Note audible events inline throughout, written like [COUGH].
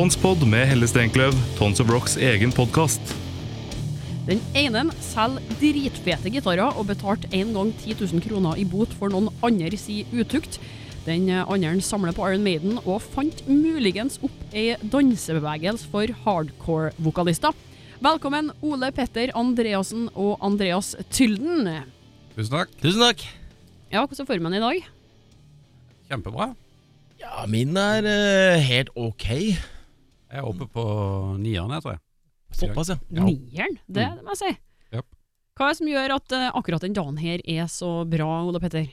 Tonspod med Helle Steinkløv, Tons of Rocks egen podkast. Den ene selger dritfete gitarer og betalte en gang 10 000 kroner i bot for noen andre si utukt. Den andre samler på Iron Maiden og fant muligens opp ei dansebevegelse for hardcore-vokalister. Velkommen Ole Petter Andreassen og Andreas Tylden. Tusen takk. Tusen takk. Ja, hvordan er formen i dag? Kjempebra. Ja, min er uh, helt ok. Jeg er oppe på nieren, jeg tror jeg. Såpass, ja. Nieren, det, det må jeg si. Japp. Hva er det som gjør at uh, akkurat den dagen her er så bra, Ole Petter?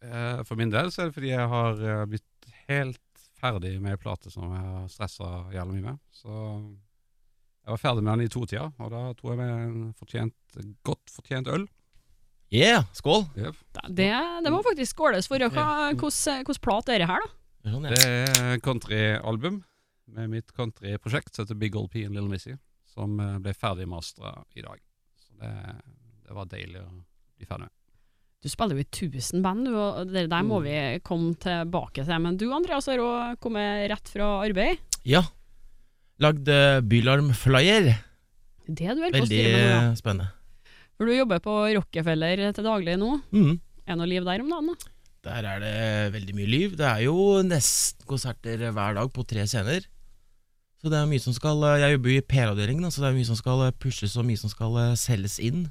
Uh, For min del så er det fordi jeg har uh, blitt helt ferdig med en plate som jeg har stressa jævlig mye med. Så jeg var ferdig med den i to-tida, og da tror jeg med en fortjent, godt fortjent øl. Yeah, skål. Yep. Det, det må faktisk skåles for. Hvordan plate er det her, da? Sånn. Det er countryalbum med mitt countryprosjekt som heter Big Old P and Little Missy, som eh, ble ferdig mastra i dag. Så det, det var deilig å bli ferdig med. Du spiller jo i 1000 band, du, og det der må Mm. vi komme tilbake til. Men du Andreas har òg kommet rett fra arbeid. ja. Lagd eh, Bylarm-flyer. Det er du er på å Veldig styre med nå. ja. spennende. For du jobber på Rockefeller til daglig nå. Mm. Er det noe liv der om dagen? da? Der er det veldig mye liv. Det er jo nesten konserter hver dag på tre scener. Så det er mye som skal eh, Jeg jobber jo i PR-avdelingen, så det er mye som skal eh, pushes og mye som skal eh, selges inn.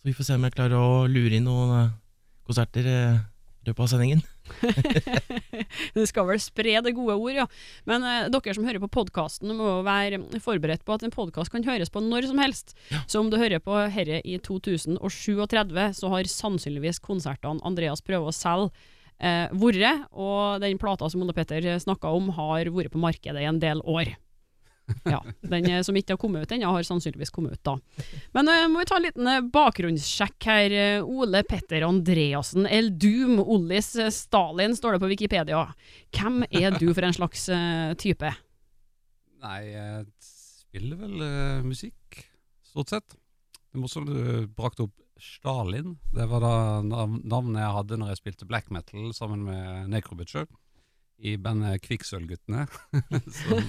Så vi får se om jeg klarer å lure inn noen konserter i løpet av sendingen. [LAUGHS] [LAUGHS] Du skal vel spre det gode ord, ja. Men eh, dere som hører på podkasten, må være forberedt på at en podkast kan høres på når som helst. Så om du hører på herre i 2037, så har sannsynligvis konsertene Andreas prøver å selge eh, vært, og den plata som Ole Petter snakka om, har vært på markedet i en del år. [LAUGHS] Ja, Den eh, som ikke har kommet ut ennå, har sannsynligvis kommet ut da. Men eh, må vi ta en liten eh, bakgrunnssjekk her. Eh, Ole Petter Andreassen, El Doom, Ollis Stalin, står det på Wikipedia. Hvem er du for en slags eh, type? Nei, jeg spiller vel musikk, stort sett. Det er morsomt du brakte opp Stalin. Det var da navnet jeg hadde når jeg spilte black metal sammen med Necrobutcher i bandet Kvikksølvguttene, [LAUGHS] som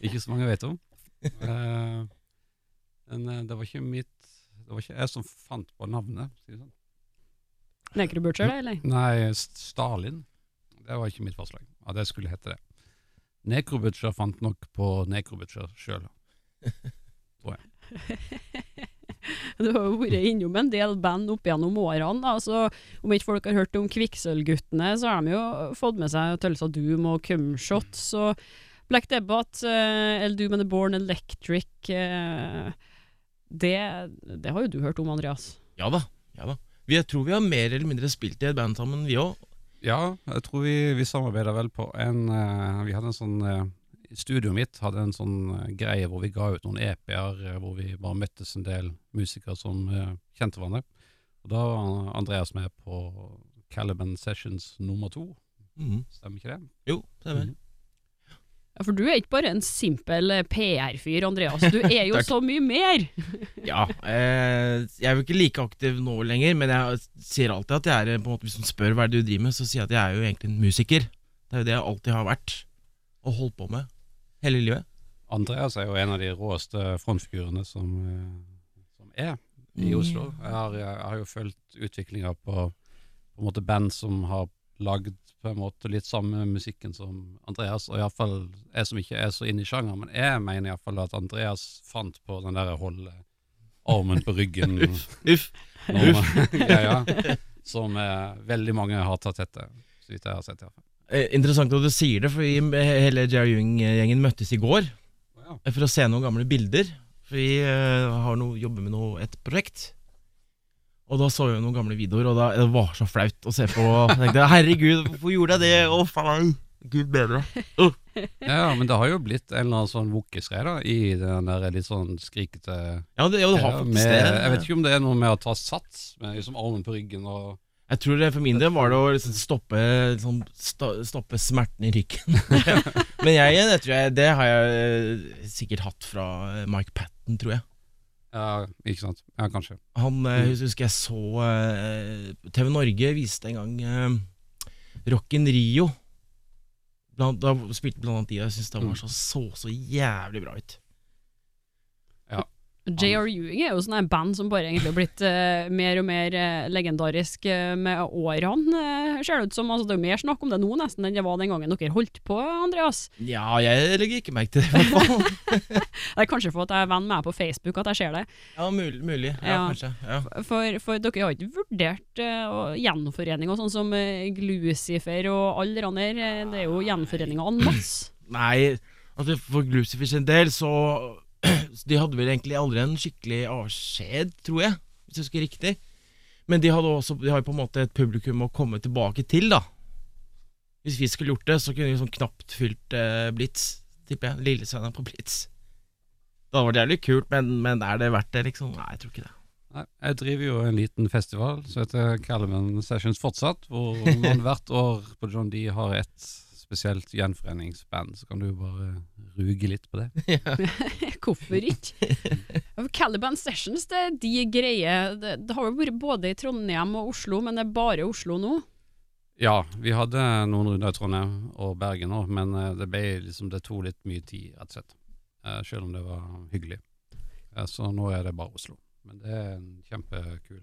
ikke så mange vet om. Eh, men eh, det var ikke mitt Det var ikke jeg som fant på navnet. sier sånn. Necrobutcher, det, eller? Nei, Stalin. Det var ikke mitt forslag. At det skulle hete det. Necrobutcher fant nok på Necrobutcher sjøl. [LAUGHS] [LAUGHS] Du har jo vært innom en del band opp gjennom årene. da, så Om ikke folk har hørt om Kvikksølvguttene, så har de jo fått med seg Tølsa Doom og Cumshot. Så Black Debbat, uh, El Doom and the Born Electric eh, det, det har jo du hørt om, Andreas. Ja da. ja da Jeg tror vi har mer eller mindre spilt i et band sammen, vi òg. Ja, jeg tror vi, vi samarbeider vel på en eh, Vi hadde en sånn Studioet mitt hadde en sånn eh, greie hvor vi ga ut noen EP-er, eh, hvor vi bare møttes en del musikere som eh, kjente hverandre. Og da var Andreas med på Caliban Sessions nummer to. Mm. Stemmer ikke det? Jo, stemmer. Mm. Ja, For du er ikke bare en simpel PR-fyr, Andreas. Du er jo [LAUGHS] så mye mer! [LAUGHS] Ja, eh, jeg er jo ikke like aktiv nå lenger, men jeg sier alltid at jeg er på en måte Hvis noen spør hva er det du driver med, så sier jeg at jeg er jo egentlig en musiker. Det er jo det jeg alltid har vært, og holdt på med hele livet. Andreas er jo en av de råeste frontfigurene som, eh, som er i Mm. Oslo. Jeg har, jeg har jo fulgt utviklinga på, på en måte band som har lagd på en måte litt samme musikken som Andreas, og iallfall jeg som ikke er så inne i sjangeren, men jeg mener iallfall at Andreas fant på den der holde armen på ryggen [LAUGHS] Uff. Uff! Ja, ja. som eh, veldig mange har tatt etter, så vidt jeg har sett iallfall. Eh, interessant at du sier det, for vi, hele Jerry Jung-gjengen møttes i går Ja. eh, for å se noen gamle bilder. For vi uh, har noe, jobber med noe, et prosjekt. Og da så vi noen gamle videoer, og da, det var så flaut å se på. Jeg tenkte herregud, hvorfor gjorde jeg det? Å faen, gud bedre. [LAUGHS] ja, men det har jo blitt en eller annen sånn wokisgreie da, i den der litt sånn skrikete Ja, det, ja, det har faktisk det. Jeg vet ikke om det er noe med å ta sats, med liksom armen på ryggen og Jeg tror det for min del var det å liksom stoppe, liksom, stoppe smerten i ryggen. [LAUGHS] Men jeg, det, tror jeg, det har jeg eh, sikkert hatt fra eh, Mike Patten, tror jeg. Ja, ikke sant. Ja, kanskje. Han eh, Mm. husker jeg så eh, TV Norge viste en gang eh, Rio. blant, Da spilte blant annet de jeg syntes det Mm. var så, så så jævlig bra ut. J.R. Ewing er jo sånn en band som bare egentlig har blitt uh, mer og mer uh, legendarisk uh, med årene, uh, ser det ut som. Altså, det er jo mer snakk om det nå nesten enn det var den gangen dere holdt på, Andreas. Ja, jeg legger ikke merke til det, i hvert fall. [LAUGHS] Det er kanskje for at jeg er venn med deg på Facebook at jeg ser det. ja, mulig. mulig. Ja, Ja. kanskje. Ja. For, for dere har ikke vurdert gjenforening og sånn som Glucifer og alle de eh, det er jo gjenforeninger en masse. Nei, altså for Glucifer sin del så [CLEARS THROAT] De hadde vel egentlig aldri en skikkelig avskjed, tror jeg, hvis jeg husker riktig. Men de, hadde også, de har jo på en måte et publikum å komme tilbake til, da. Hvis vi skulle gjort det, så kunne vi sånn knapt fylt eh, Blitz, tipper jeg. Lillesønnen på Blitz. Det hadde vært jævlig kult, men, men er det verdt det, liksom? Nei, jeg tror ikke det. Nei, jeg driver jo en liten festival som heter Caliban Sessions fortsatt, hvor man [LAUGHS] hvert år på John D har et spesielt gjenforeningsband, så kan du bare ruge litt på det. [LAUGHS] [LAUGHS] Hvorfor ikke? Caliban Sessions, det er de greier det, det har jo vært både i Trondheim og Oslo, men det er bare Oslo nå. Ja, vi hadde noen runder i Trondheim og Bergen òg, men eh, det ble liksom, det tok litt mye tid, rett og slett. Eh, Selv om det var hyggelig. Eh, Så nå er det bare Oslo. Men det er en kjempekul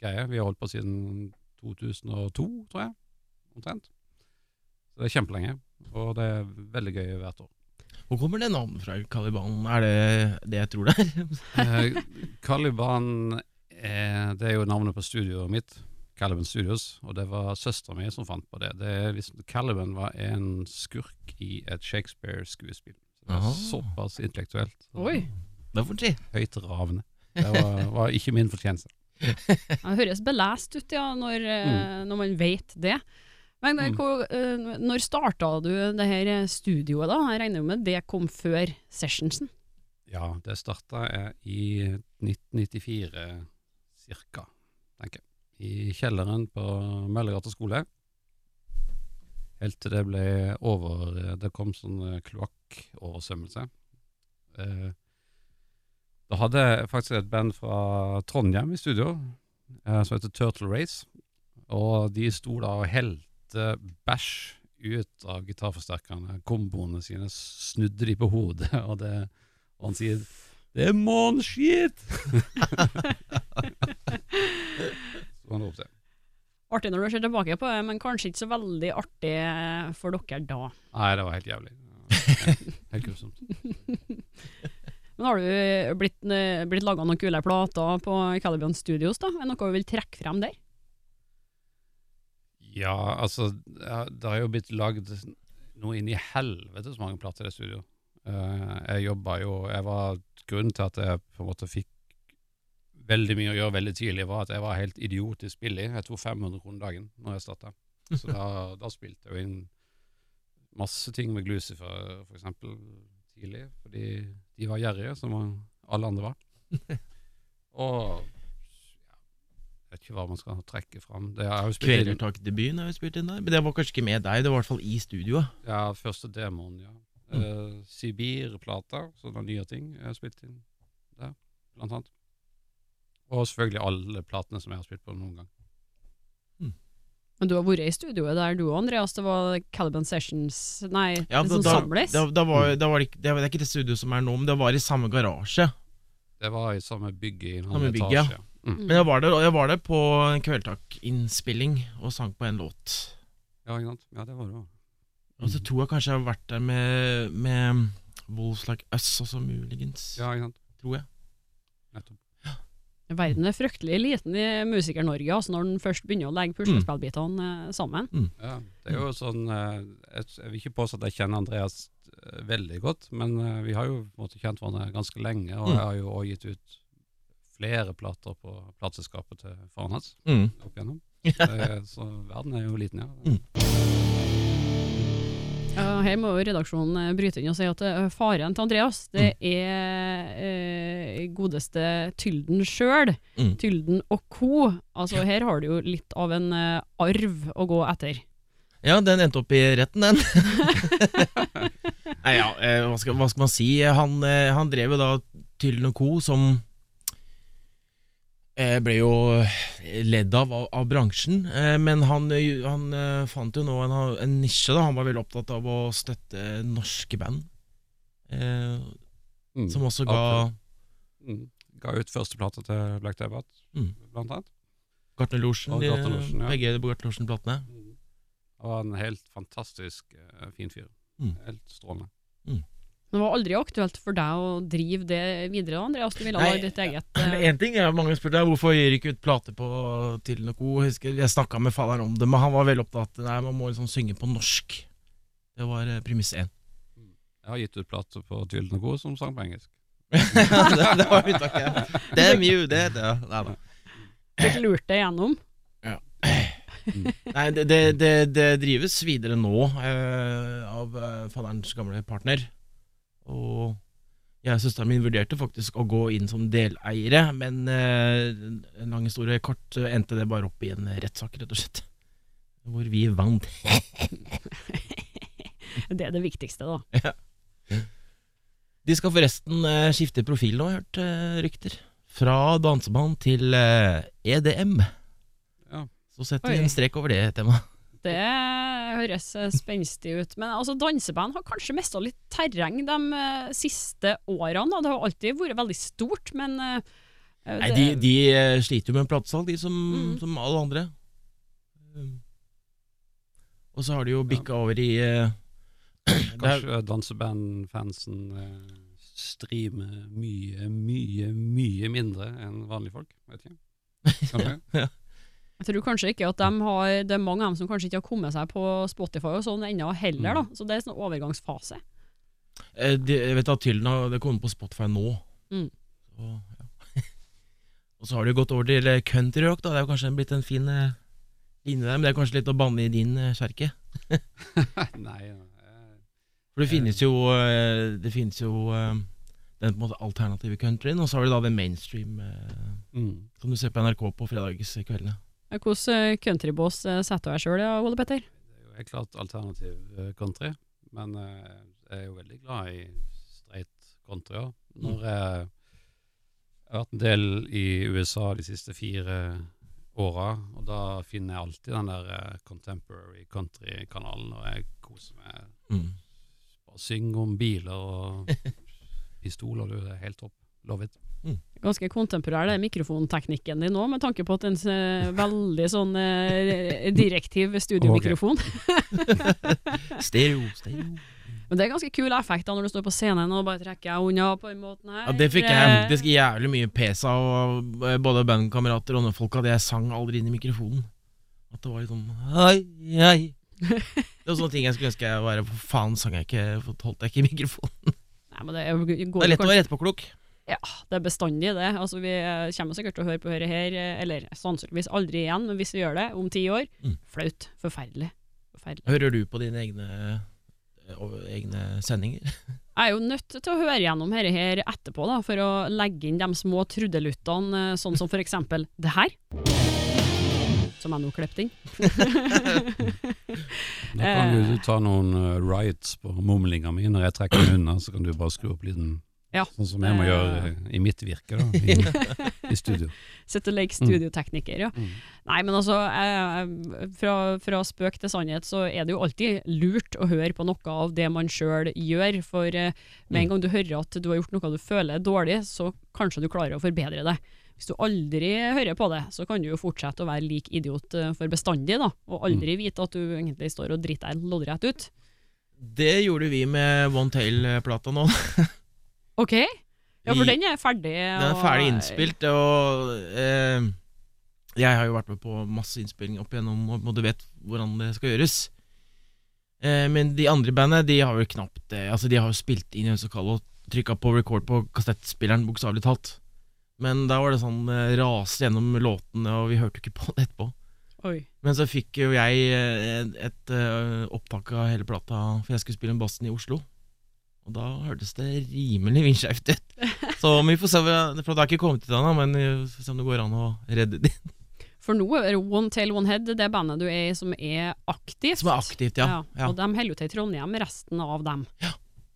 greie. Vi har holdt på siden 2002, tror jeg, omtrent. Så det er kjempelenge, og det er veldig gøy hvert år. Hvor kommer det navnet fra, Caliban? Er det det jeg tror det er? Eh, Caliban er, det er jo navnet på studioet mitt, Caliban Studios, og det var søstera mi som fant på det. det liksom, Caliban var en skurk i et Shakespeare-skuespill. Så det var Såpass intellektuelt. Oi, Det får si. Høyt ravende. Det var, var ikke min fortjeneste. det høres belest ut, ja, når, mm. når man vet det. Men eh, Mm. hvor, eh, når starta du det her studioet, da? Jeg regner jo med det kom før sessionsen. Ja, det starta i 1994 cirka, tenker jeg. I kjelleren på Møllergata skole. Helt til det ble over Det kom sånn eh, kloakkoversvømmelse. Eh, da hadde jeg faktisk et band fra Trondheim i studio eh, som heter Turtle Race. Og de sto da og helte bæsj ut av gitarforsterkerne. Komboene sine snudde de på hodet, [LAUGHS] og, det, og han sier 'Det er måneskit!' [LAUGHS] Så han ropte. Artig når du ser tilbake på det, men kanskje ikke så veldig artig eh, for dere da. Nei, det var helt jævlig. Helt, [LAUGHS] helt grusomt. Men har du blitt, eh, blitt laga noen kule plater på Calibian Studios, da? Er det noe du vil trekke frem der? Ja, altså Det har jo blitt lagd noe inn i helvete så mange plater i det studio. Eh, jeg jobba jo jeg var, Grunnen til at jeg på en måte fikk veldig mye å gjøre veldig tidlig, var at jeg var helt idiotisk billig. Jeg tok 500 kroner dagen når jeg starta. Så da, [LAUGHS] da spilte jeg jo inn masse ting med Glucifer, for eksempel, tidlig. Fordi de var gjerrige, som alle andre var. [LAUGHS] Og vet ikke hva man skal trekke fram. Kvelertak-debuten har vi spilt inn der. Men det var kanskje ikke med deg, det var i hvert fall i studioet. Ja, første demoen, ja. Uh, Sibir-plata, sånne nye ting jeg har spilt inn der, blant annet. Og selvfølgelig alle platene som jeg har spilt på noen gang. Men du har vært i studioet der du og Andreas, det var Caliban Sessions Nei, Ja, det da, som da, samles? da, da var, da var det, ikke, det er ikke det studioet som er nå, men det var i samme garasje. Det var i samme bygg i en annen bygg, ja. Mm. Men jeg var der, og jeg var der på en Kveldtak-innspilling og sang på en låt. Ja, ikke sant? Ja, det var det òg. Og så tror jeg kanskje jeg har vært der med, med Wolves Like Us også, muligens. Ja, ikke sant? Tror jeg. Nettopp. Verden er fryktelig liten i Musiker-Norge altså når den først begynner å legge puslespillbitene mm. sammen. Ja, det er jo sånn eh, Jeg, vil ikke påstå at jeg kjenner Andreas eh, veldig godt, men vi har jo på måte kjent hverandre ganske lenge, og Mm. jeg har jo også gitt ut flere plater på plateselskapet til faren hans Mm. opp igjennom. [LAUGHS] Eh, Så verden er jo liten, ja. Mm. Ja, her må jo redaksjonen eh, bryte inn og si at eh, faren til Andreas, det er eh, godeste Tylden sjøl. Mm. Tylden og co. Altså Her har du jo litt av en eh, arv å gå etter. Ja, den endte opp i retten, den. [LAUGHS] Nei, ja, eh, hva, skal, hva skal man si? Han, eh, han drev jo da Tylden og Co. som ble jo ledd av av, bransjen, eh, men han, eh, han eh, fant jo nå en, en nisje. da Han var veldig opptatt av å støtte norske band. Eh, Mm. som også ga. Mm. Ga ut førsteplata til Black Debate, Mm. blant annet. Gartnerlosjen, ja. begge Gartnerlosjen-platene. Han var en helt fantastisk eh, fin fyr. Mm. Helt strålende. Det var aldri aktuelt for deg å drive det videre, Andreas. Du ville ha ditt eget Én En ting er mange spurte hvorfor gir ikke ut plate på til noe Jeg jeg snakka med faderen om det, men han var veldig opptatt Nei, man må liksom synge på norsk. Det var eh, premiss én. Jeg har gitt ut plate på Tylden og Co. som sang på engelsk. [LAUGHS] det, det var unntaket. Damn you, det, det Nei da. Fikk lurt det gjennom. Nei, det, det, det, det drives videre nå eh, av eh, faderens gamle partner. Og jeg og søsteren min vurderte faktisk å gå inn som deleiere, men eh, en lang historie kort endte det bare opp i en rettssak, rett og slett. Hvor vi vant. [LAUGHS] Det er det viktigste, da. De skal forresten eh, skifte profil nå, har jeg hørt eh, rykter. Fra dansemann til eh, EDM. Ja. Så setter vi en strek over det temaet. Det høres eh, spenstig ut. Men altså, danseband har kanskje mista litt terreng de uh, siste årene. Det har alltid vært veldig stort, men uh, det... Nei, de, de sliter jo med platesalg, de som, Mm. som alle andre. Um, Og så har de jo bikka over i [CLEARS THROAT] uh, Kanskje dansebandfansen streamer mye, mye, mye mindre enn vanlige folk. Vet ikke. [LAUGHS] Kanskje? Jeg tror kanskje ikke at de har Det er mange av dem som kanskje ikke har kommet seg på Spotify og sånn ennå heller, da. Så det er en sånn overgangsfase. eh, de, Jeg vet at Tylden har det kommer på Spotify nå. Mm. Så, ja. [LAUGHS] Og så har de gått over til country countryrock, da. Det er jo kanskje blitt en fin eh, linje der, men det er kanskje litt å banne i din eh, kjerke. [LAUGHS] [LAUGHS] Nei, eh, For det finnes jo eh, Det finnes jo eh, den på en måte alternative countryen, og så har du da den mainstream eh, mm. som du ser på NRK på fredagskveldene. Eh, Hvordan countryboss eh, setter du deg sjøl, Ole Petter? Det er jo helt klart alternativ eh, country, men eh, jeg er jo veldig glad i straight country òg. Når jeg, jeg har vært en del i USA de siste fire åra, og da finner jeg alltid den der eh, contemporary country-kanalen når jeg koser meg. Mm. Bare synger om biler og [LAUGHS] pistoler, du. Det er helt topp. Love it. Ganske kontemporær det er mikrofonteknikken din nå, med tanke på at den er veldig sånn eh, direktiv studiomikrofon. [LAUGHS] Stereo, stereo. Men det er ganske kul effekt da når du står på scenen og bare trekker jeg unna på den måten her. Ja, det fikk jeg Eh, faktisk jævlig mye pes av eh, både bandkamerater og folk at jeg sang aldri inn i mikrofonen. At det var litt sånn Hei, hei. Det var sånne ting jeg skulle ønske jeg var For faen sang jeg ikke, holdt jeg ikke i mikrofonen. Nei, men det, er går Det er lett å være etterpåklok. Ja, det er bestandig det. Altså, vi eh, kommer sikkert til å høre på dette her, eh, eller sannsynligvis aldri igjen, men hvis vi gjør det om ti år, Mm. flaut. Forferdelig. Forferdelig. Hører du på dine egne, eh, egne sendinger? [LAUGHS] Jeg er jo nødt til å høre gjennom dette her etterpå, da, for å legge inn de små trudeluttene, sånn som for eksempel det her. Som jeg nå klippet inn. [LAUGHS] Da kan du ta noen uh, rights på mumlinga mi når jeg trekker den unna, så kan du bare skru opp lyden. Ja. Sånn som jeg må Eh. gjøre i mitt virke, da. I, i studio. [LAUGHS] Sitte og leke studiotekniker, ja. Mm. Nei, men altså, eh, fra, fra spøk til sannhet så er det jo alltid lurt å høre på noe av det man sjøl gjør, for eh, med en gang du hører at du har gjort noe du føler er dårlig, så kanskje du klarer å forbedre det. Hvis du aldri hører på det, så kan du jo fortsette å være lik idiot eh, for bestandig, da, og aldri vite at du egentlig står og driter deg loddrett ut. Det gjorde vi med One Tail-plata nå. [LAUGHS] Ok? Ja, for den er ferdig. Den er ferdig innspilt, og eh, jeg har jo vært med på masse innspilling opp igjennom, og du vet hvordan det skal gjøres. Eh, men de andre bandene, de har jo knapt det. Altså, de har jo spilt inn i Ønsekall og trykka på record på kassettspilleren, bokstavelig talt. Men da var det sånn eh, rase gjennom låtene, og vi hørte jo ikke på det etterpå. Oi. Men så fikk jo jeg et, et eh, opptak av hele plata, for jeg skulle spille en bassen i Oslo. Og da hørtes det rimelig vindskjevt ut. [LAUGHS] Så vi får se, for det har ikke kommet til ennå, men vi får se om det går an å redde det. For nå er One Tail One Head, det bandet du er i som er aktivt. Som er aktivt, ja. ja. Og de holder jo til i Trondheim, resten av dem.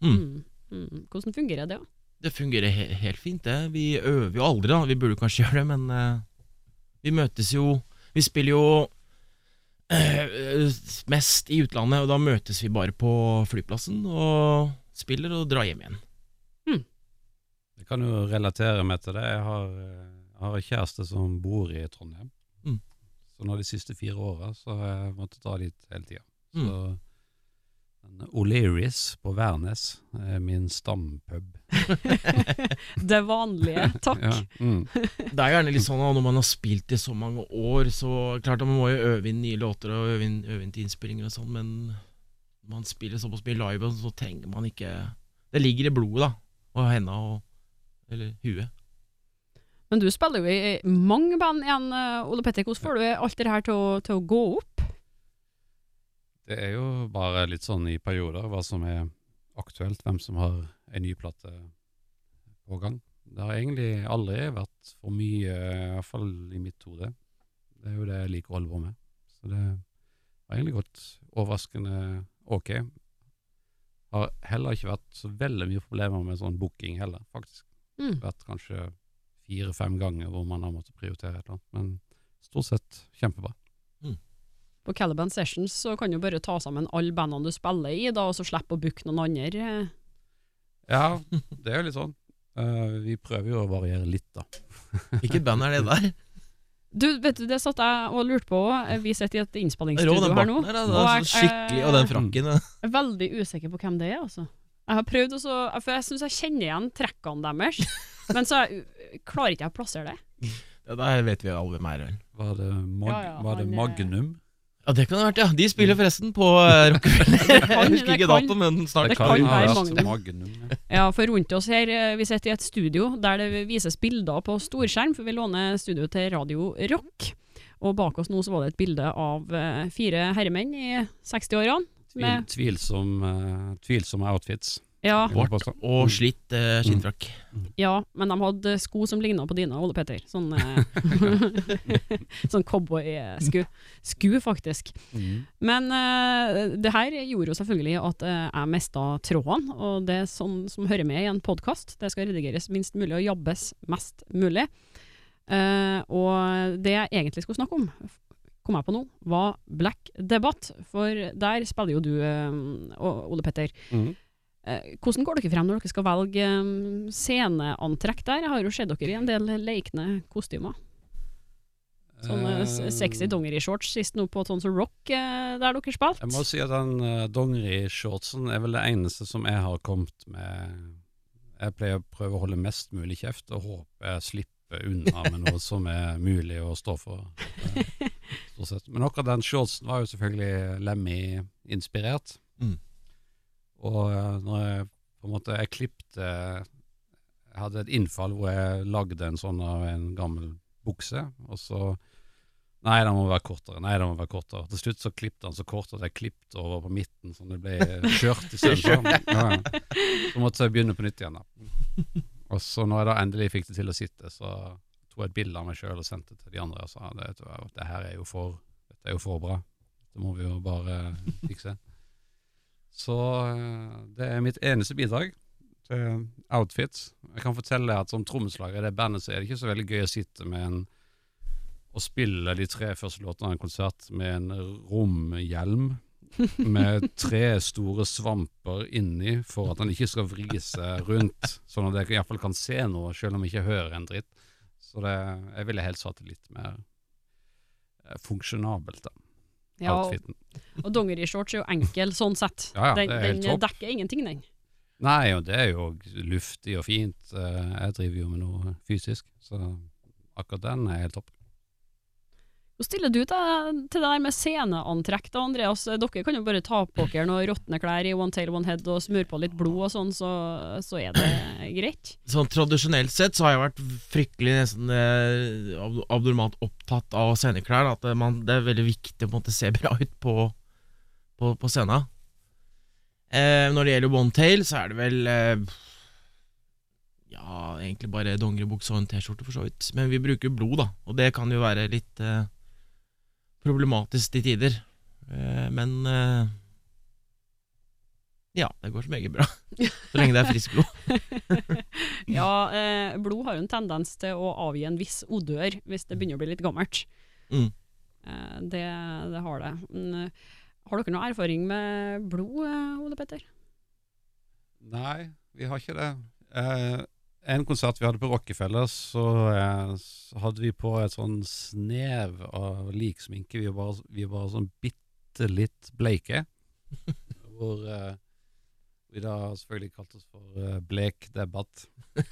Mm. Mm. Mm. Hvordan fungerer det? Det fungerer he helt fint, det. Vi øver jo aldri, da. Vi burde kanskje [LAUGHS] gjøre det, men uh, vi møtes jo Vi spiller jo uh, mest i utlandet, og da møtes vi bare på flyplassen og spiller og drar hjem igjen. Jeg kan jo relatere meg til det. Jeg har, eh, jeg har en kjæreste som bor i Trondheim. Mm. Så nå de siste fire åra så har jeg måttet dra dit hele tida. Mm. Så O'Learys på Værnes er min stampub. [LAUGHS] Det vanlige, takk. Ja, mm. Det er gjerne litt sånn at når man har spilt i så mange år, så klart man må jo øve inn nye låter og øve inn, øve inn til innspillinger og sånn, men man spiller såpass mye live, så trenger man ikke Det ligger i blodet, da. Og henda og Eller huet. Men du spiller jo i mange band igjen, eh, Ole Petter. Hvordan får du alt det her til å, til å gå opp? Det er jo bare litt sånn i perioder hva som er aktuelt, hvem som har en ny plate på gang. Det har egentlig aldri vært for mye, i hvert fall i mitt hode. Det er jo det jeg liker å holde på med. Så det har egentlig gått overraskende ok. Har heller ikke vært så veldig mye problemer med sånn booking heller, faktisk. Mm. Vært kanskje fire-fem ganger hvor man har måttet prioritere et eller annet, men stort sett kjempebra. På Caliban Sessions så kan du bare ta sammen alle bandene du spiller i, da, og så slippe å booke noen andre. Ja, det er jo litt sånn. Uh, vi prøver jo å variere litt, da. Hvilket band er det der? Du, vet du, det satt jeg og lurte på. òg. Vi sitter i et innspillingsstudio her nå. barten og er jeg- skikkelig, og den frakken. Jeg er veldig usikker på hvem det er, altså. Jeg har prøvd også, for jeg syns jeg kjenner igjen trekkene deres, [LAUGHS] men så jeg, klarer ikke jeg å plassere det. Ja, der vet vi alle hvem er. Var det, mag Ja, ja, var det eh, Magnum? Ja, det kan det ha vært, ja. De spiller forresten på uh, [LAUGHS] Rockefeller. Jeg husker det ikke kan- datoen, men snart. det kan være vært Magnum. Magnum. ja. Ja, for rundt oss her, eh, vi sitter i et studio der det vises bilder på storskjerm, for vi låner studio til Radio Rock. Og bak oss nå så var det et bilde av eh, fire herremenn i 60-årene. Tvil, Med- tvilsom, eh, tvilsomme outfits. Ja, Vårt. Og slitt uh, skinnfrakk. ja, men de hadde sko som ligna på dine, Ole Petter. Sånn, eh, [LAUGHS] sånn cowboy-sku. Sku, faktisk. Mm. Men uh, det her gjorde jo selvfølgelig at uh, jeg mista tråden, og det er sånn som hører med i en podkast. Det skal redigeres minst mulig og jabbes mest mulig. Uh, og det jeg egentlig skulle snakke om, kom jeg på nå, var Black Debatt. For der spiller jo du, Ole Petter. Mm. Eh, hvordan går dere frem når dere skal velge eh, sceneantrekk der? Jeg har jo sett dere i en del lekne kostymer. Sånne uh, sexy dongerishorts sist nå på Tons of Rock, eh, der dere spilte. Jeg må si at den uh, dongerishortsen er vel det eneste som jeg har kommet med Jeg pleier å prøve å holde mest mulig kjeft, og håper jeg slipper unna med noe som er mulig å stå for. Uh, [LAUGHS] stort sett. Men akkurat den shortsen var jo selvfølgelig Lemmy-inspirert. Mm. Og eh, når jeg på en måte Jeg klippte Jeg hadde et innfall hvor jeg lagde en sånn av en gammel bukse, og så Nei, den må være kortere. Nei, den må være kortere. Til slutt så klippte han så kort at jeg klippet over på midten, så det ble skjørt istedenfor. Ja. Så måtte jeg begynne på nytt igjen, da. Og så når jeg da endelig fikk det til å sitte, så tok jeg et bilde av meg sjøl og sendte det til de andre og sa det, det her er jo for, dette er jo for bra. Det må vi jo bare fikse. Så eh, det er mitt eneste bidrag til outfits. Jeg kan fortelle at som trommeslager i det bandet så er det ikke så veldig gøy å sitte med en og spille de tre første låtene av en konsert med en romhjelm med tre store svamper inni for at han ikke skal vri seg rundt, sånn at jeg iallfall kan se noe, selv om jeg ikke hører en dritt. Så det, jeg ville helst hatt det litt mer eh, funksjonabelt, da. Ja, og, Outfiten. og dongerishorts er jo enkel sånn sett. Ja, ja, den den dekker ingenting, den. Nei, og det er jo luftig og fint. Eh, Jeg driver jo med noe fysisk, så akkurat den er helt topp. Hvordan stiller du til, til det der med sceneantrekk da, Andreas? Dere kan jo bare ta på dere noen råtne klær i One Tail One Head og smøre på litt blod og sånn, så, så er det greit. Sånn Tradisjonelt sett så har jeg vært fryktelig nesten eh, abnormalt opptatt av sceneklær. At det, man, det er veldig viktig å måte se bra ut på, på, på scenen. Eh, når det gjelder One Tail, så er det vel eh, Ja, egentlig bare dongeribukse og en T-skjorte, for så vidt. Men vi bruker blod, da, og det kan jo være litt eh, problematisk til tider. Eh, men eh, Ja, det går så meget bra. [LAUGHS] Så lenge det er frisk blod. [LAUGHS] Ja, eh, blod har jo en tendens til å avgi en viss odør hvis det begynner å bli litt gammelt. Mm. Eh, det, det har det. Men, har dere noe erfaring med blod, Ole Petter? Nei, vi har ikke det. Eh, en konsert vi hadde på Rockefeller, så, eh, så hadde vi på et sånn snev av liksminke. Vi var, vi var sånn bitte litt bleike. [LAUGHS] hvor eh, vi da selvfølgelig kalte oss for eh, Blek debatt. [LAUGHS]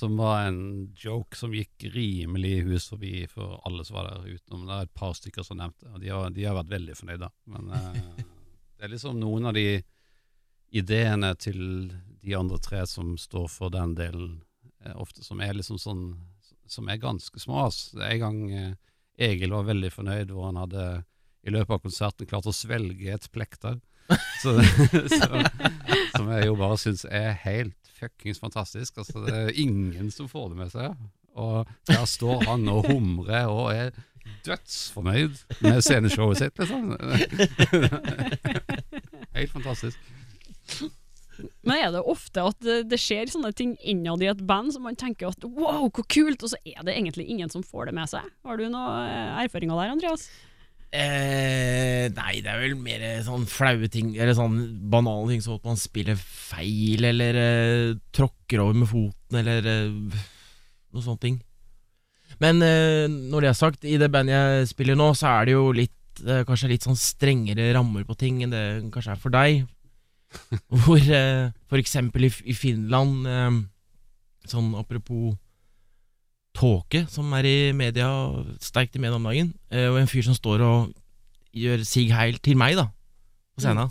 Som var en joke som gikk rimelig hus forbi for alle som var der, utenom det er et par stykker som nevnte det. De har, de har vært veldig fornøyde. Men eh, [LAUGHS] det er liksom noen av de ideene til de andre tre som står for den delen, eh, ofte som er liksom sånn Som er ganske små. Altså. En gang eh, Egil var veldig fornøyd hvor han hadde i løpet av konserten klart å svelge et plekter. [LAUGHS] Så, [LAUGHS] så, som jeg jo bare syns er helt fuckings fantastisk. Altså, det er ingen som får det med seg. Og der står han og humrer og er dødsfornøyd med sceneshowet sitt, liksom. [LAUGHS] Helt fantastisk. Men er det ofte at det, skjer sånne ting innad i et band som man tenker at wow, hvor kult, og så er det egentlig ingen som får det med seg? Har du noe eh, erfaringer der, Andreas? Eh, nei, det er vel mer sånn flaue ting, eller sånn banale ting som at man spiller feil, eller eh, tråkker over med foten, eller eh, noe sånne ting. Men eh, når det er sagt, i det bandet jeg spiller nå, så er det jo litt eh, Kanskje litt sånn strengere rammer på ting enn det kanskje er for deg. [LAUGHS] Hvor eh, eksempel i, i Finland, eh, sånn apropos tåke, som er i media, sterkt i media om dagen, eh, og en fyr som står og gjør sig heil til meg, da, på scenen.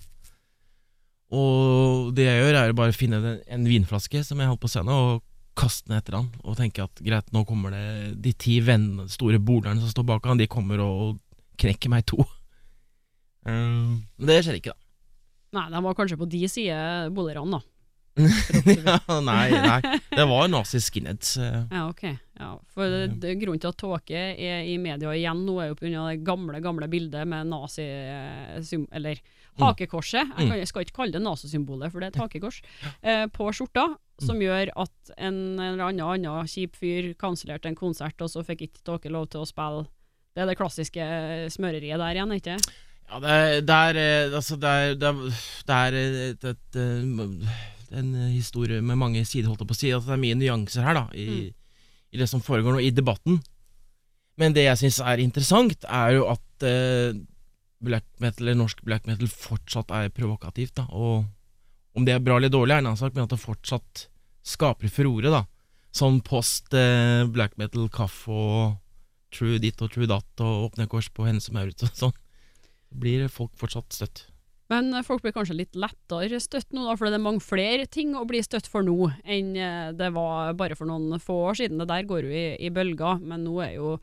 Og det jeg gjør, er å bare finne den- en vinflaske som jeg holdt på scenen, og kaste den etter han, og tenke at greit, nå kommer det de ti vennene, store bolerne som står bak han, de kommer og knekker meg i to. [LAUGHS] Eh, Men det skjer ikke, da. Nei, de var kanskje på de side, bolerne, da. [LAUGHS] ja, nei, nei, det var nazi-skinheads. eh. Ja, ok. Ja, for det, det, grunnen til at tåke er i media igjen nå, er jo pga. det gamle gamle bildet med nazi... eh, Eller hakekorset. Jeg, kan, jeg skal ikke kalle det nazisymbolet, for det er et hakekors. Eh, på skjorta, som gjør at en eller annen, annen kjip fyr kansellerte en konsert, og så fikk ikke Tåke lov til å spille. Det er det klassiske smøreriet der igjen, ikke det? Ja, det er, det er eh, Altså, det er, det er, et, et, eh, en historie med mange sider, holdt jeg på å si. Altså, det er mye nyanser her, da, i, i det som foregår nå, i debatten. Men det jeg syns er interessant, er jo at eh, black metal, eller norsk black metal, fortsatt er provokativt, da. Og om det er bra eller dårlig, er en annen sak, men at det fortsatt skaper furore, da. Sånn post eh, black metal, kaffe og true ditt og true datt og åpne kors på Hennes og Maurits og sånn blir folk fortsatt støtt. Men eh, folk blir kanskje litt lettere støtt nå, da, for det er mange flere ting å bli støtt for nå enn eh, det var bare for noen få år siden. Det der går jo i, i bølger, men nå er jo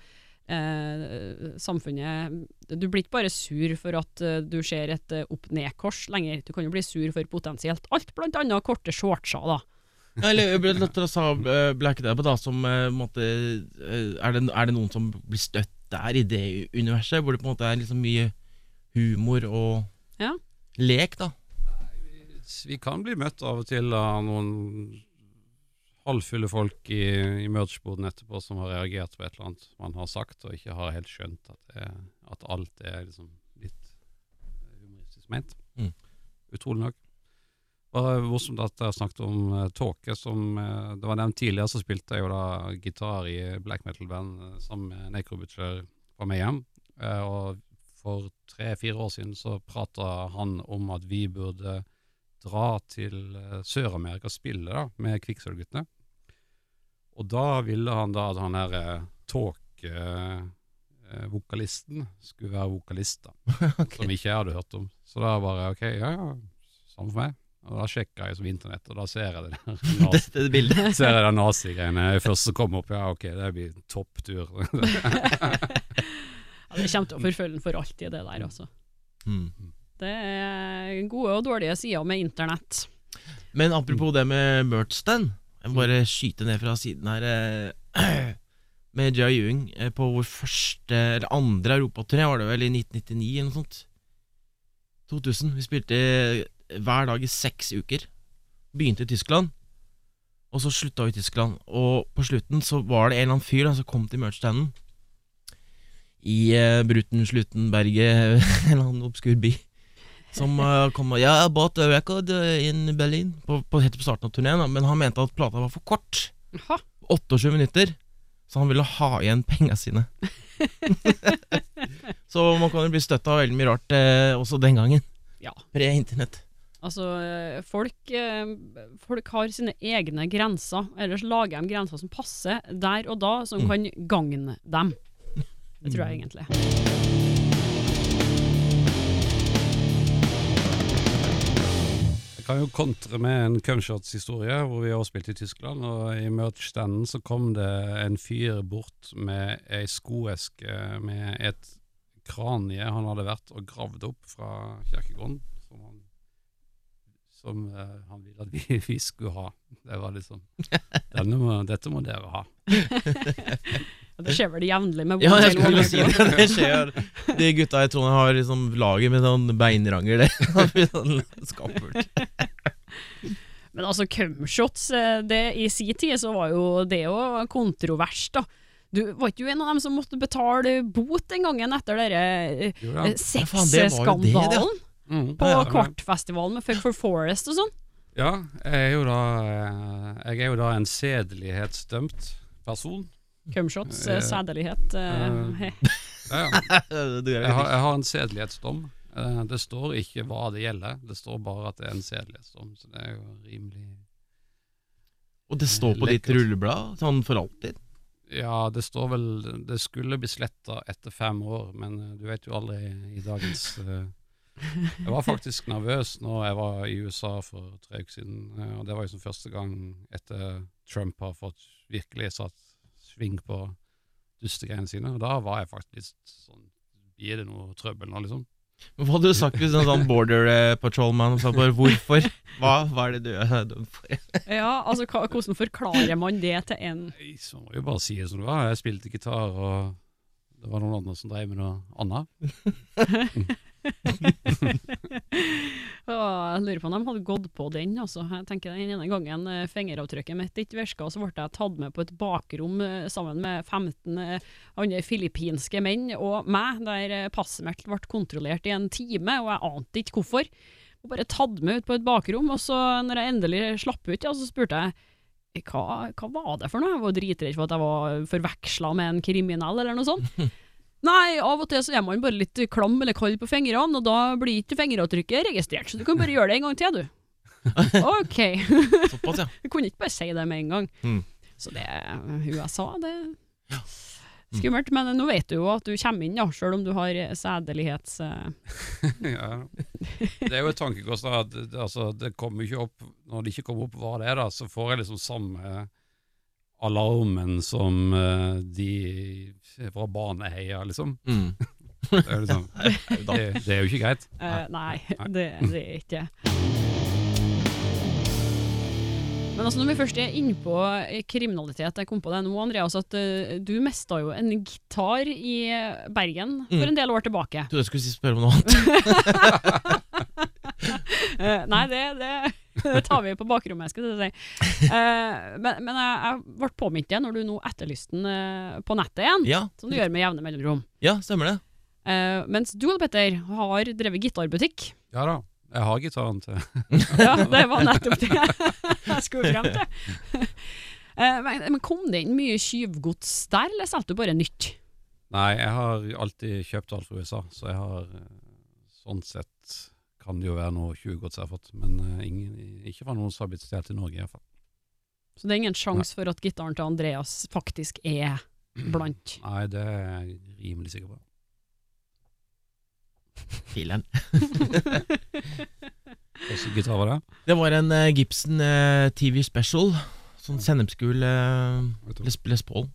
eh, samfunnet Du blir ikke bare sur for at eh, du ser et opp-ned-kors lenger, du kan jo bli sur for potensielt alt, blant annet korte shortser, da. [LAUGHS] Ja, Eller oss ha eh, Black Dab, da, som eh, er, det, er det noen som blir støtt der, i det universet, hvor det på en måte er liksom mye humor og Ja. lek, da? Vi kan bli møtt av og til av noen halvfulle folk i, i merch-boden etterpå som har reagert på et eller annet man har sagt, og ikke har helt skjønt at, det, at alt er liksom litt humoristisk ment. Mm. Utrolig nok. Er morsomt at jeg snakket om uh, tåke, som uh, det var nevnt tidligere, så spilte jeg jo da gitar i black metal-band uh, sammen med Necro Butcher fra Mayhem. Uh, og for tre-fire år siden så prata han om at vi burde dra til eh, Sør-Amerika og spille da, med Kvikksølvguttene. Og da ville han da at han her tåkevokalisten eh, eh, vokalisten skulle være vokalist, da. [LAUGHS] Som ikke jeg hadde hørt om. Så da bare ok, ja ja, samme for meg. Og da sjekka jeg som internett, og da ser jeg det der [LAUGHS] Dette bildet. [LAUGHS] ser jeg nazigreiene først som kommer opp. Ja, ok, det blir topptur. Ja, det kommer til å forfølge den for alltid, det der, altså. Mm. Det er gode og dårlige sider med internett. Men apropos det med merch-stand, jeg må bare skyte ned fra siden her. eh, [CLEARS THROAT] Med Jia Ewing eh, på vår første, eller andre europaturné, var det vel i 1999 eller noe sånt. 2000. Vi spilte hver dag i seks uker. Begynte i Tyskland, og så slutta vi i Tyskland. Og på slutten så var det en eller annen fyr som kom til merch-standen i uh, Bruten-Slutenberget, [LAUGHS] en eller annen obskur by. Som uh, kom og Ja, I bought a record uh, in Berlin. På, på, helt på starten av turneen, men han mente at plata var for kort. 28 minutter. Så han ville ha igjen penga sine. [LAUGHS] så man kan jo bli støtta av veldig mye rart eh, også den gangen. Ja. Pre-internett. Altså, eh, folk, eh, folk har sine egne grenser. Ellers lager de grenser som passer der og da, som Mm. kan gagne dem. Det tror jeg egentlig. Jeg kan jo kontre med en Cumshots-historie, hvor vi har spilt i Tyskland. Og i merch-standen så kom det en fyr bort med ei skoeske med et kranie han hadde vært og gravd opp fra kirkegården. Som han, som, uh, han ville at vi, [LAUGHS] vi skulle ha. Det var liksom Denne må, Dette må dere ha. [LAUGHS] Det skjer vel jevnlig med Ja, jeg skulle si det. Det skjer. De gutta i Trondheim har liksom laget med sånn beinranger, det. [LAUGHS] Det blir sånn Skampult. Men altså, cumshots, eh, i sin tid så var jo det jo kontrovers, da. Du var ikke du en av dem som måtte betale bot den gangen etter denne eh. Ja, sexskandalen Mm. på Ja, Kvartfestivalen med Fuck for Forest og sånn? Ja, jeg er jo da eh, Jeg er jo da en sedelighetsdømt person. Cumshots, uh, sædelighet uh. [LAUGHS] Ja, ja. Jeg har, jeg har en sedelighetsdom. Eh, Det står ikke hva det gjelder, det står bare at det er en sedelighetsdom. Så det er jo rimelig Og det står på ditt rulleblad, sånn for alltid. Ja, det står vel Det skulle bli sletta etter fem år, men du vet jo aldri i dagens Jeg var [LAUGHS] faktisk nervøs når jeg var i USA for tre uker siden. Og det var liksom første gang etter Trump har fått virkelig satt sving på dustegreiene sine. Og da var jeg faktisk litt sånn Blir det noe trøbbel nå, liksom? Men Hva hadde du sagt hvis en sånn border eh, patrolman sa bare 'hvorfor'? Hva, hva er det du er dømt for? [LAUGHS] Ja, altså hva, hvordan forklarer man det til en Nei, Så må vi jo bare si det som det var. Jeg spilte gitar, og det var noen andre som drev med noe annet. [LAUGHS] [LAUGHS] Jeg lurer på om de hadde gått på den. Altså. Jeg tenker Den ene gangen eh, fingeravtrykket mitt ikke virka, så ble jeg tatt med på et bakrom eh, sammen med 15 eh, andre filippinske menn og meg, der passet mitt ble kontrollert i en time, og jeg ante ikke hvorfor. Og bare tatt med ut på et bakrom, og så når jeg endelig slapp ut, ja, så spurte jeg hva, hva var det for noe? Jeg var dritredd for at jeg var forveksla med en kriminell, eller noe sånt. [LAUGHS] Nei, av og til så er man bare litt klam eller kald på fingrene, og da blir ikke fingeravtrykket registrert, så du kan bare gjøre det en gang til, du. [LAUGHS] Ok. Såpass, ja. [LAUGHS] Du kunne ikke bare si det med en gang. Mm. Så det USA, det Skummelt, men nå vet du jo at du kommer inn, ja, selv om du har sædelighets... eh, [LAUGHS] ja. Det er jo et tankekors at altså, det kommer ikke opp Når det ikke kommer opp hva det er, da, så får jeg liksom samme alarmen som eh, de fra Baneheia, liksom. Mm. [LAUGHS] Det er, liksom det, det er jo ikke greit. Uh, nei, det, det er ikke Men altså når vi først er inne på eh, kriminalitet, jeg kom på det nå, Andreas, at du mista jo en gitar i Bergen for Mm. en del år tilbake. Trodde jeg skulle si- spørre om noe annet. [LAUGHS] [LAUGHS] Eh, nei, det, det, det [LAUGHS] tar vi på bakrommet, skal jeg si. Uh, men men jeg, jeg ble påminnet det når du nå etterlyste den uh, på nettet igjen, Ja, som du gjør med jevne mellomrom. ja stemmer det. Eh, mens du, Petter, har drevet gitarbutikk. Ja da, jeg har gitaren til [LAUGHS] Ja, det var nettopp det jeg skulle frem til. Eh, men, men kom det inn mye tyvgods der, eller solgte du bare nytt? Nei, jeg har alltid kjøpt alt fra USA, så jeg har sånn sett kan det jo være noe tjuvgods jeg har fått, men eh, ingen, ikke fra noen som har blitt stjålet i Norge, iallfall. Så det er ingen sjanse for at gitaren til Andreas faktisk er blant [CLEARS THROAT] Nei, det er jeg rimelig sikker på. Fileren. [LAUGHS] Hvilken gitar var det? Det var en uh, Gibson uh, TV Special. Sånn sennepsgul uh. Les, Les Paul.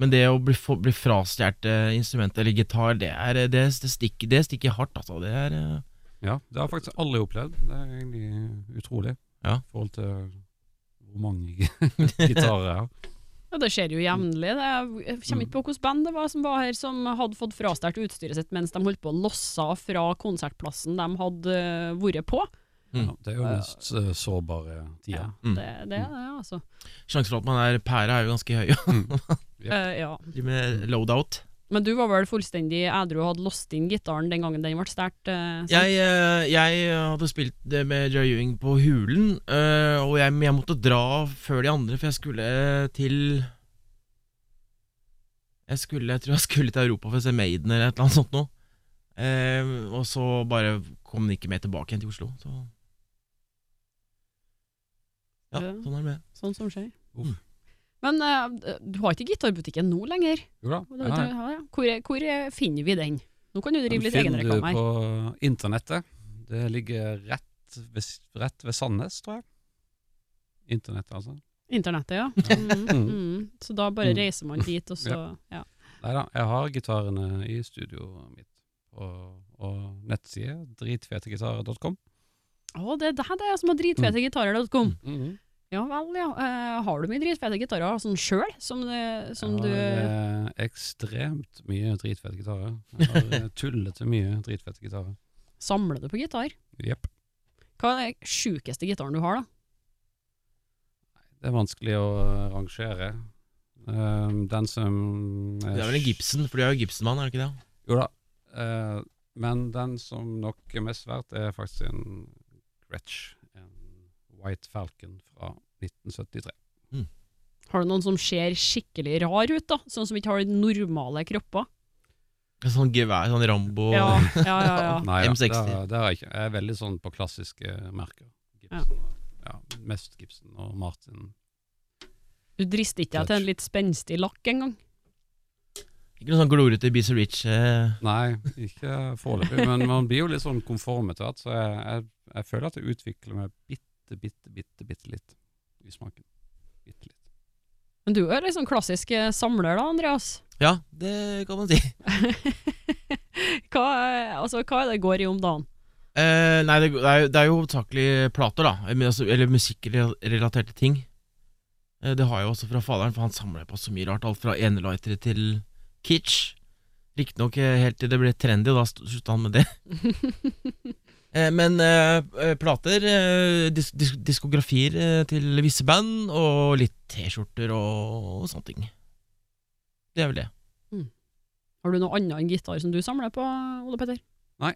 Men det å bli, bli frastjålet uh, instrument eller gitar, det, er, eh, det, det, stikker, det stikker hardt, altså. Det er eh, Ja, det har faktisk alle opplevd. Det er egentlig utrolig Ja. i forhold til hvor mange [LAUGHS] gitarer jeg har. Ja, det skjer jo jevnlig. Jeg kommer ikke på hvilket band det var som var her som hadde fått frastjålet utstyret sitt mens de holdt på å losse fra konsertplassen de hadde eh, vært på. Ja, det er jo mest uh, sårbare tida. Ja, Det, det er det, altså. Sjansen for at man er pære, er jo ganske høy. Yep. [LAUGHS] uh, ja. De med loadout. Men du var vel fullstendig edru og hadde låst inn gitaren den gangen den ble stjålet? eh. Jeg, eh, jeg hadde spilt det med Joy Ewing på Hulen, eh, og jeg, jeg måtte dra før de andre, for jeg skulle til Jeg skulle, jeg tror jeg skulle til Europa for å se Maiden eller et eller annet sånt noe. Eh, og så bare kom den ikke med tilbake igjen til Oslo. Så Ja, sånn er det med. Sånn som skjer. Uff. Men uh, du har ikke gitarbutikken nå lenger? Jo da. Ja, Ja. Hvor, er- hvor er- finner vi den? Nå kan du Den drive litt finner du på internettet. Det ligger rett ved, rett ved Sandnes, tror jeg. Internettet, altså. Internettet, ja. Mm, mm. Så da bare Mm. reiser man dit, og så [LAUGHS] ja. Nei da, jeg har gitarene i studioet mitt. Og, og nettside dritfetegitarer.com. Å, det er det er som har dritfetegitarer.com. Mm. Ja vel, ja. Uh, har du mye dritfete gitarer sånn sjøl, som, det- som du Jeg har eh, ekstremt mye dritfete gitarer. Jeg har eh, [LAUGHS] tullete mye dritfete gitarer. samler du på gitar? Jepp. Hva er den sjukeste gitaren du har, da? Det er vanskelig å rangere. Um, den som Det er vel en Gibson, for du er jo Gibson-mann, er det ikke det? Jo da. Uh, men den som nok er mest verdt, er faktisk en Gretsch. En White Falcon fra 1973. Har du noen som ser skikkelig rar ut, da? Sånn som ikke har normale kropper? Sånn gevær, sånn Rambo Ja, ja, ja. ja. [LAUGHS] Nei, da, M60. det, har- det har jeg ikke. Jeg er veldig sånn på klassiske merker. Gibson. Ja. mest Gibson og Martin. Du drister ikke deg til en litt spenstig lakk engang? Ikke noe sånn glorete Be Rich. Eh. Nei, ikke foreløpig. Men man blir jo litt sånn konform etter hvert, så jeg, jeg, jeg føler at jeg utvikler meg bitte, bitte, bitte, bitte litt i smaken. Bitte litt. Men du er liksom klassisk eh, samler, da, Andreas. Ja, det kan man si. [LAUGHS] hva, er- altså, hva er det går i om dagen? Eh, nei, det, det er jo- det er jo hovedsakelig plater, da. Altså- Eller musikkrelaterte ting. Eh, det har jeg også fra faderen, for han samler på så mye rart. Alt fra enelightere til kitsch. Riktignok eh, helt til det ble trendy, og da slutta han med det. [LAUGHS] Eh, men eh, eh, plater, eh, dis dis diskografier til visse band, og litt T-skjorter og, og sånne ting. Det er vel det. Har du noe annet enn gitar som du samler på, Ole Petter? Nei.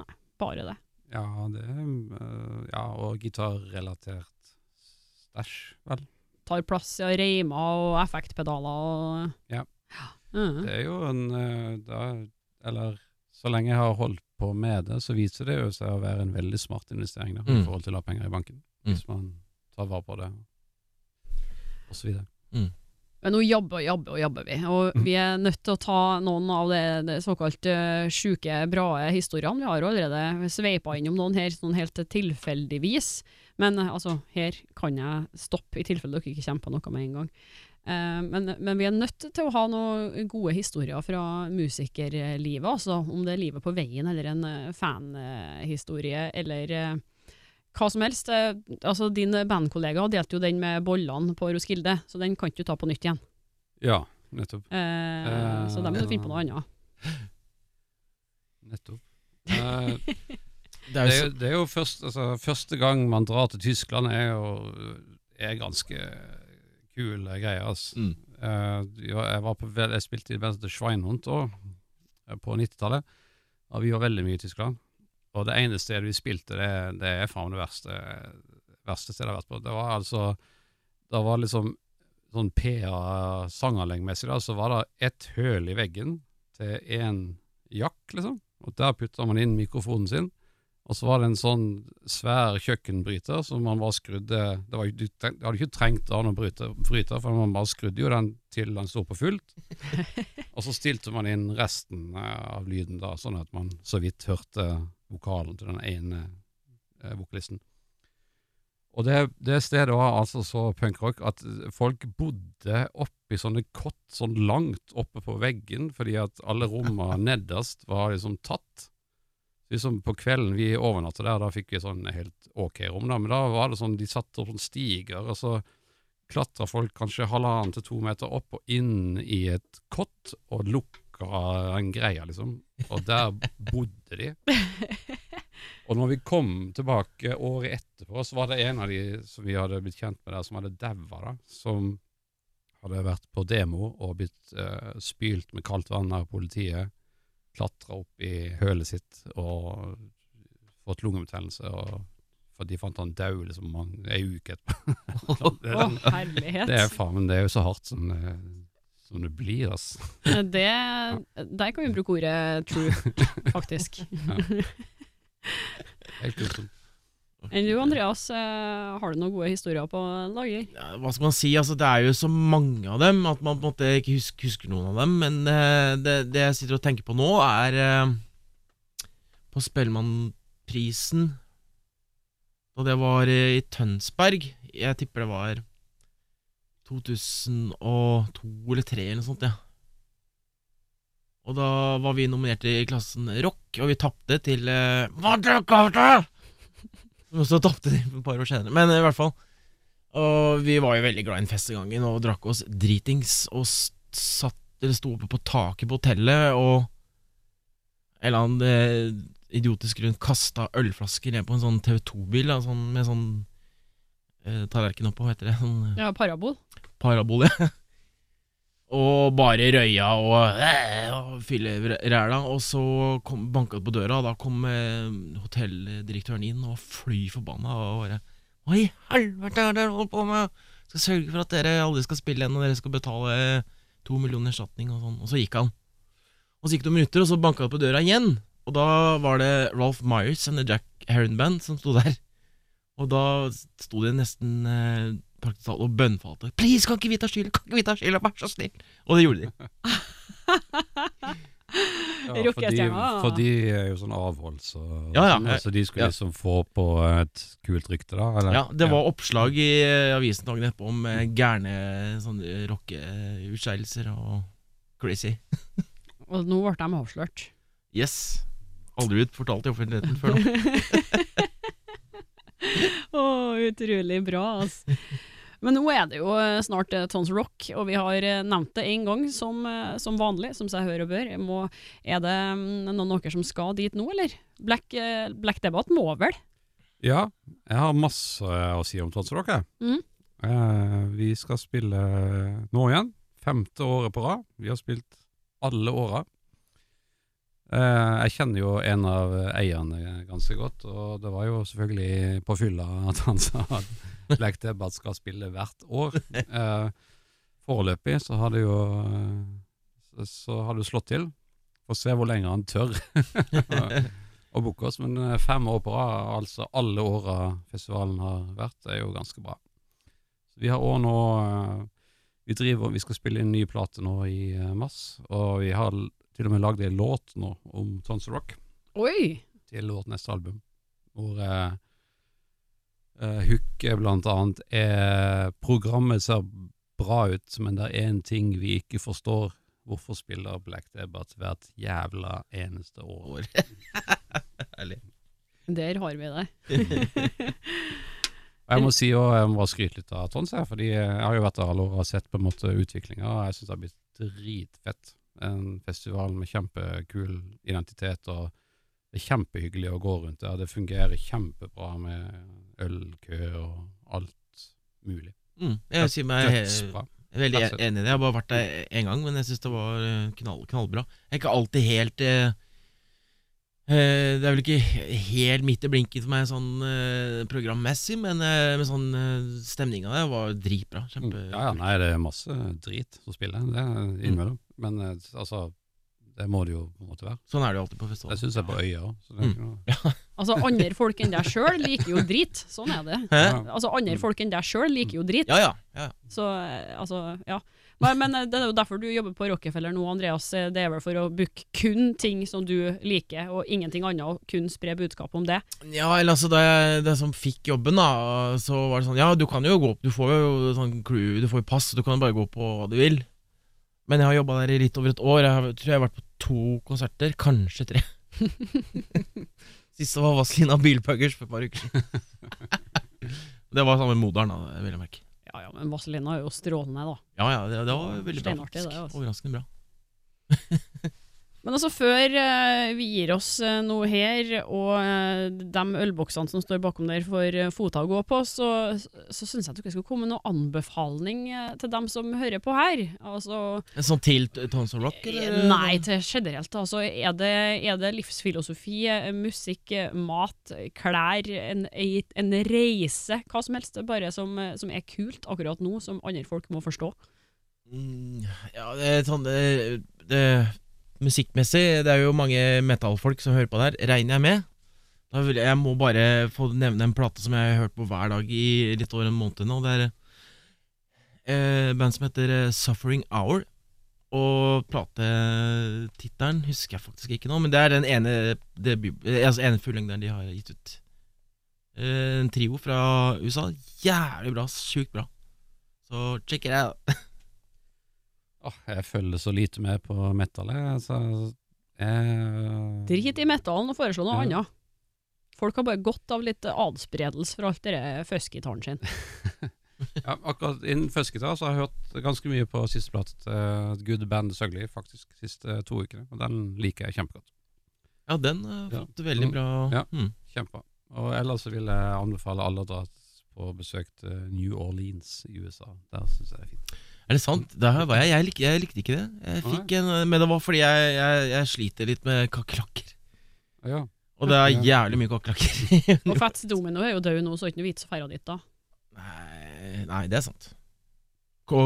Nei, bare det. Ja, det Ja, og gitarrelatert stæsj, vel. Tar plass i reimer og effektpedaler og Ja. Mhm. Det er jo en da, Eller så lenge jeg har holdt på med det, så viser det jo seg å være en veldig smart investering da, i Mm. forhold til å ha penger i banken. Mm. Hvis man tar vare på det, og så videre. Men nå jobber og jobber og jobber vi, og Mm. vi er nødt til å ta noen av de, de såkalt uh, sjuke, bra historiene. Vi har jo allerede sveipa innom noen her sånn helt tilfeldigvis, men eh, altså, her kan jeg stoppe i tilfelle dere ikke kommer på noe med en gang. Eh, men, men vi er nødt til å ha noen gode historier fra musikerlivet, altså om det er livet på veien eller en eh, fanhistorie eller eh, hva som helst. Eh, altså, din bandkollega delte jo den med bollene på Roskilde, så den kan du ta på nytt igjen. Ja, nettopp. Eh, så da må du finne på noe annet. [LAUGHS] Nettopp. Eh, Det det, er jo jo, det er jo først, altså, første gang man drar til Tyskland, er jo er ganske kul greie. Altså. Mm. Eh, jeg, var på, jeg spilte i bandet til Schweinhund også, eh, på 90-tallet, og vi var veldig mye i Tyskland. Og det ene stedet vi spilte, det, det er faen det verste, verste stedet jeg har vært på. Det var altså Det var liksom sånn PA-sanganleggmessig, da, så var det ett høl i veggen til én jakk, liksom. Og der putta man inn mikrofonen sin. Og så var det en sånn svær kjøkkenbryter som man bare skrudde det var, Du hadde ikke trengt å ha noen bryter, bryter, for man bare skrudde jo den til den sto på fullt. [LAUGHS] og så stilte man inn resten eh, av lyden, da, sånn at man så vidt hørte vokalen til den ene eh, vokalisten. Og det, det stedet var altså så punkrock at folk bodde oppi sånne kott sånn langt oppe på veggen, fordi at alle rommene [LAUGHS] nederst var liksom tatt. Liksom på kvelden vi overnatta der, da fikk vi sånn helt ok rom, da, men da var det sånn, de satte opp sånn stiger, og så klatra folk kanskje halvannen til to meter opp og inn i et kott og lukka en greie, liksom. Og der bodde de. [LAUGHS] Og når vi kom tilbake året etterpå, så var det en av de som vi hadde blitt kjent med der, som hadde daua, da. Som hadde vært på demo og blitt uh, spylt med kaldt vann av politiet. Klatra opp i hølet sitt og fått lungebetennelse. Og for de fant han død liksom ei uke etterpå. [LAUGHS] det, Å, herlighet. det er faen, det er jo så hardt som som det blir, altså. Det, der kan vi bruke ordet true, [LAUGHS] faktisk. Helt grusomt. Enn du, Andreas, eh, har du noen gode historier på lager? Ja, hva skal man si? Altså, det er jo så mange av dem at man på en måte ikke husker, husker noen av dem. Men eh, det, det jeg sitter og tenker på nå, er eh, på Spellemannprisen Da det var i Tønsberg. Jeg tipper det var 2002 eller 2003 eller noe sånt, ja. Og da var vi nominert i klassen rock, og vi tapte til uh, Hva dere Som også tapte de et par år senere. Men i hvert fall. Og vi var jo veldig glad i en fest den gangen og drakk oss dritings og satt eller sto oppe på taket på hotellet og en eller annen eh, idiotisk grunn kasta ølflasker ned på en sånn TV2-bil da, sånn, med sånn eh, tallerken oppå, hva heter det? Sånn eh, Ja, parabol. parabol, ja. Og bare røya og, eh, og fylle ræla. Og så kom, banka det på døra, og da kom eh, hotelldirektøren inn og fly forbanna og bare Hva i helvete er det dere holder på med? Skal sørge for at dere aldri skal spille igjen, og dere skal betale to millioner erstatning og sånn. Og så gikk han. Og så gikk det noen minutter, og så banka det på døra igjen. Og da var det Ralph Myers and the Jack Herron Band som sto der. Og da sto de nesten eh, praktisk talt og bønnfalte. Please, kan ikke vi ta skylda? Kan ikke vi ta skylda? Vær så snill. Og det gjorde de. Ja, for, de, for de er jo sånn avholds så, Ja, ja. så de skulle Ja. liksom få på et kult rykte, da? Eller? Ja, det var oppslag i eh, avisen dagen etterpå om eh, gærne sånne rockeutskeielser og crazy. [LAUGHS] Og nå ble de avslørt. Yes. Aldri blitt fortalt i offentligheten før nå. [LAUGHS] Å, utrolig bra, altså. [LAUGHS] Men nå er det jo eh, snart eh, Tons Rock, og vi har eh, nevnt det en gang som, som vanlig, som seg hør og bør. Må, er det mm, noen av dere som skal dit nå, eller? Black, Black Debate må vel? Ja, jeg har masse å si om Tons Rock. jeg. Mm. Eh, vi skal spille nå igjen. Femte året på rad. Vi har spilt alle åra. Eh, jeg kjenner jo en av eierne ganske godt, og det var jo selvfølgelig på fylla at han [LAUGHS] sa at Black Debate skal spille hvert år. Eh, foreløpig så har det jo eh, så, har det slått til. Får se hvor lenge han tør [LAUGHS] å booke oss, men fem år på rad, altså alle åra festivalen har vært, er jo ganske bra. Så vi har òg nå Vi driver, vi skal spille inn ny plate nå i mars, og vi har til og med lagd en låt nå om Tons of Rock Oi! til vårt neste album, hvor eh, Hooke hooket blant annet er Programmet ser bra ut, men det er én ting vi ikke forstår. Hvorfor spiller Black Debate hvert jævla eneste år? [LAUGHS] Herlig. Der har vi det. Jeg må si også, jeg må bare skryte litt av Tons her, fordi jeg har jo vært der alle år og har sett på en måte utviklinga, og jeg syns det har blitt dritfett. En festival med kjempekul identitet, og det er kjempehyggelig å gå rundt der. Det fungerer kjempebra med ølkø og alt mulig. Mm, jeg sier meg Dødsbra. veldig enig i det. Jeg har bare vært der én gang, men jeg syns det var eh, knall, knallbra. Jeg er ikke alltid helt eh, eh, Det er vel ikke helt midt i blinken for meg sånn eh, programmessig, men eh, med sånn stemninga der var dritbra. Kjempe Ja, ja, nei, det er masse drit som spiller, det innimellom. Men eh, altså, det må det jo på en måte være. Sånn er det jo alltid på festival. Det syns jeg på øya òg. Mm. [LAUGHS] Altså, andre folk enn deg sjøl liker jo drit. Sånn er det. Hæ? Altså, andre folk enn deg sjøl liker jo drit. Ja, ja. ja. Så, eh, altså, ja. Men, men eh, det er jo derfor du jobber på Rockefeller nå, Andreas. Det er vel for å booke kun ting som du liker, og ingenting annet, og kun spre budskap om det. Ja, eller altså Da jeg det som fikk jobben, da, så var det sånn Ja, du kan jo gå opp, du får jo sånn crew, du får jo pass, du kan jo bare gå på hva du vil. Men jeg har jobba der i litt over et år. Jeg har, tror jeg har vært på to konserter, kanskje tre. [LAUGHS] Siste var Vazelina Bilpuggers for et par uker siden. [LAUGHS] det var sammen med moderen, da, vil jeg merke. Ja ja, men Vazelina er jo strålende, da. Ja, ja, det, det var veldig bra. Faktisk. det, altså. Overraskende bra. [LAUGHS] Men altså, før eh, vi gir oss eh, noe her, og eh, de ølboksene som står bakom der får fota å gå på, så, så syns jeg at dere skal komme med noen anbefaling til dem som hører på her. Altså En sånn til Tons of Rock, eller? Nei, til generelt. Altså, er, det, er det livsfilosofi, musikk, mat, klær, en, en reise, hva som helst, bare som, som er kult akkurat nå, som andre folk må forstå? Mm, ja, det er sånn det, det, Musikkmessig, det er jo mange metallfolk som hører på det her, regner jeg med. Jeg, jeg må bare få nevne en plate som jeg har hørt på hver dag i litt over en måned nå. Det er eh, band som heter eh, Suffering Hour. Og platetittelen husker jeg faktisk ikke nå, men det er den ene, debut, eh, altså ene fullengderen de har gitt ut. Eh, en trio fra USA. Jævlig bra. Sjukt bra. Så check it out. [LAUGHS] Åh, jeg følger så lite med på metal, jeg. Så jeg Drit i metallen og foreslå noe Ja. annet. Folk har bare godt av litt adspredelse for alt det fuzzgitaren sin. [LAUGHS] Ja, akkurat innen fuzzgitar så har jeg hørt ganske mye på siste plate til Good Band Søgli, faktisk, siste to ukene. Og den liker jeg kjempegodt. Ja, den har Ja. fått veldig bra Ja. mm. kjempa. Og ellers så vil jeg anbefale alle å dra på besøk til New Orleans i USA. Der syns jeg det er fint. Er det sant? Jeg. Jeg, lik, jeg likte ikke det. Jeg fikk en, men det var fordi jeg, jeg, jeg sliter litt med kakerlakker. Ja. Og det er jævlig mye kakerlakker. [LAUGHS] Og Fats Domino er jo død nå, så det er ikke noe vits å feire dit da. nei, nei, det er sant.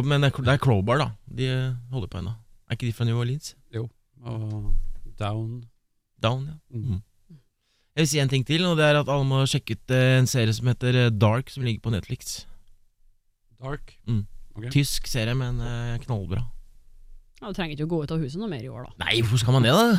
Men det er, Crowbar, da. De holder på ennå. Er ikke de fra New Orleans? Jo. Og Down Down, ja. Mm. Mm. Jeg vil si en ting til, og det er at alle må sjekke ut eh, en serie som heter eh, Dark, som ligger på Netflix. Dark. Mm. Ok. Tysk serie, men eh, knallbra. Ja, du trenger ikke å gå ut av huset noe mer i år, da. Nei, hvorfor skal man det, da?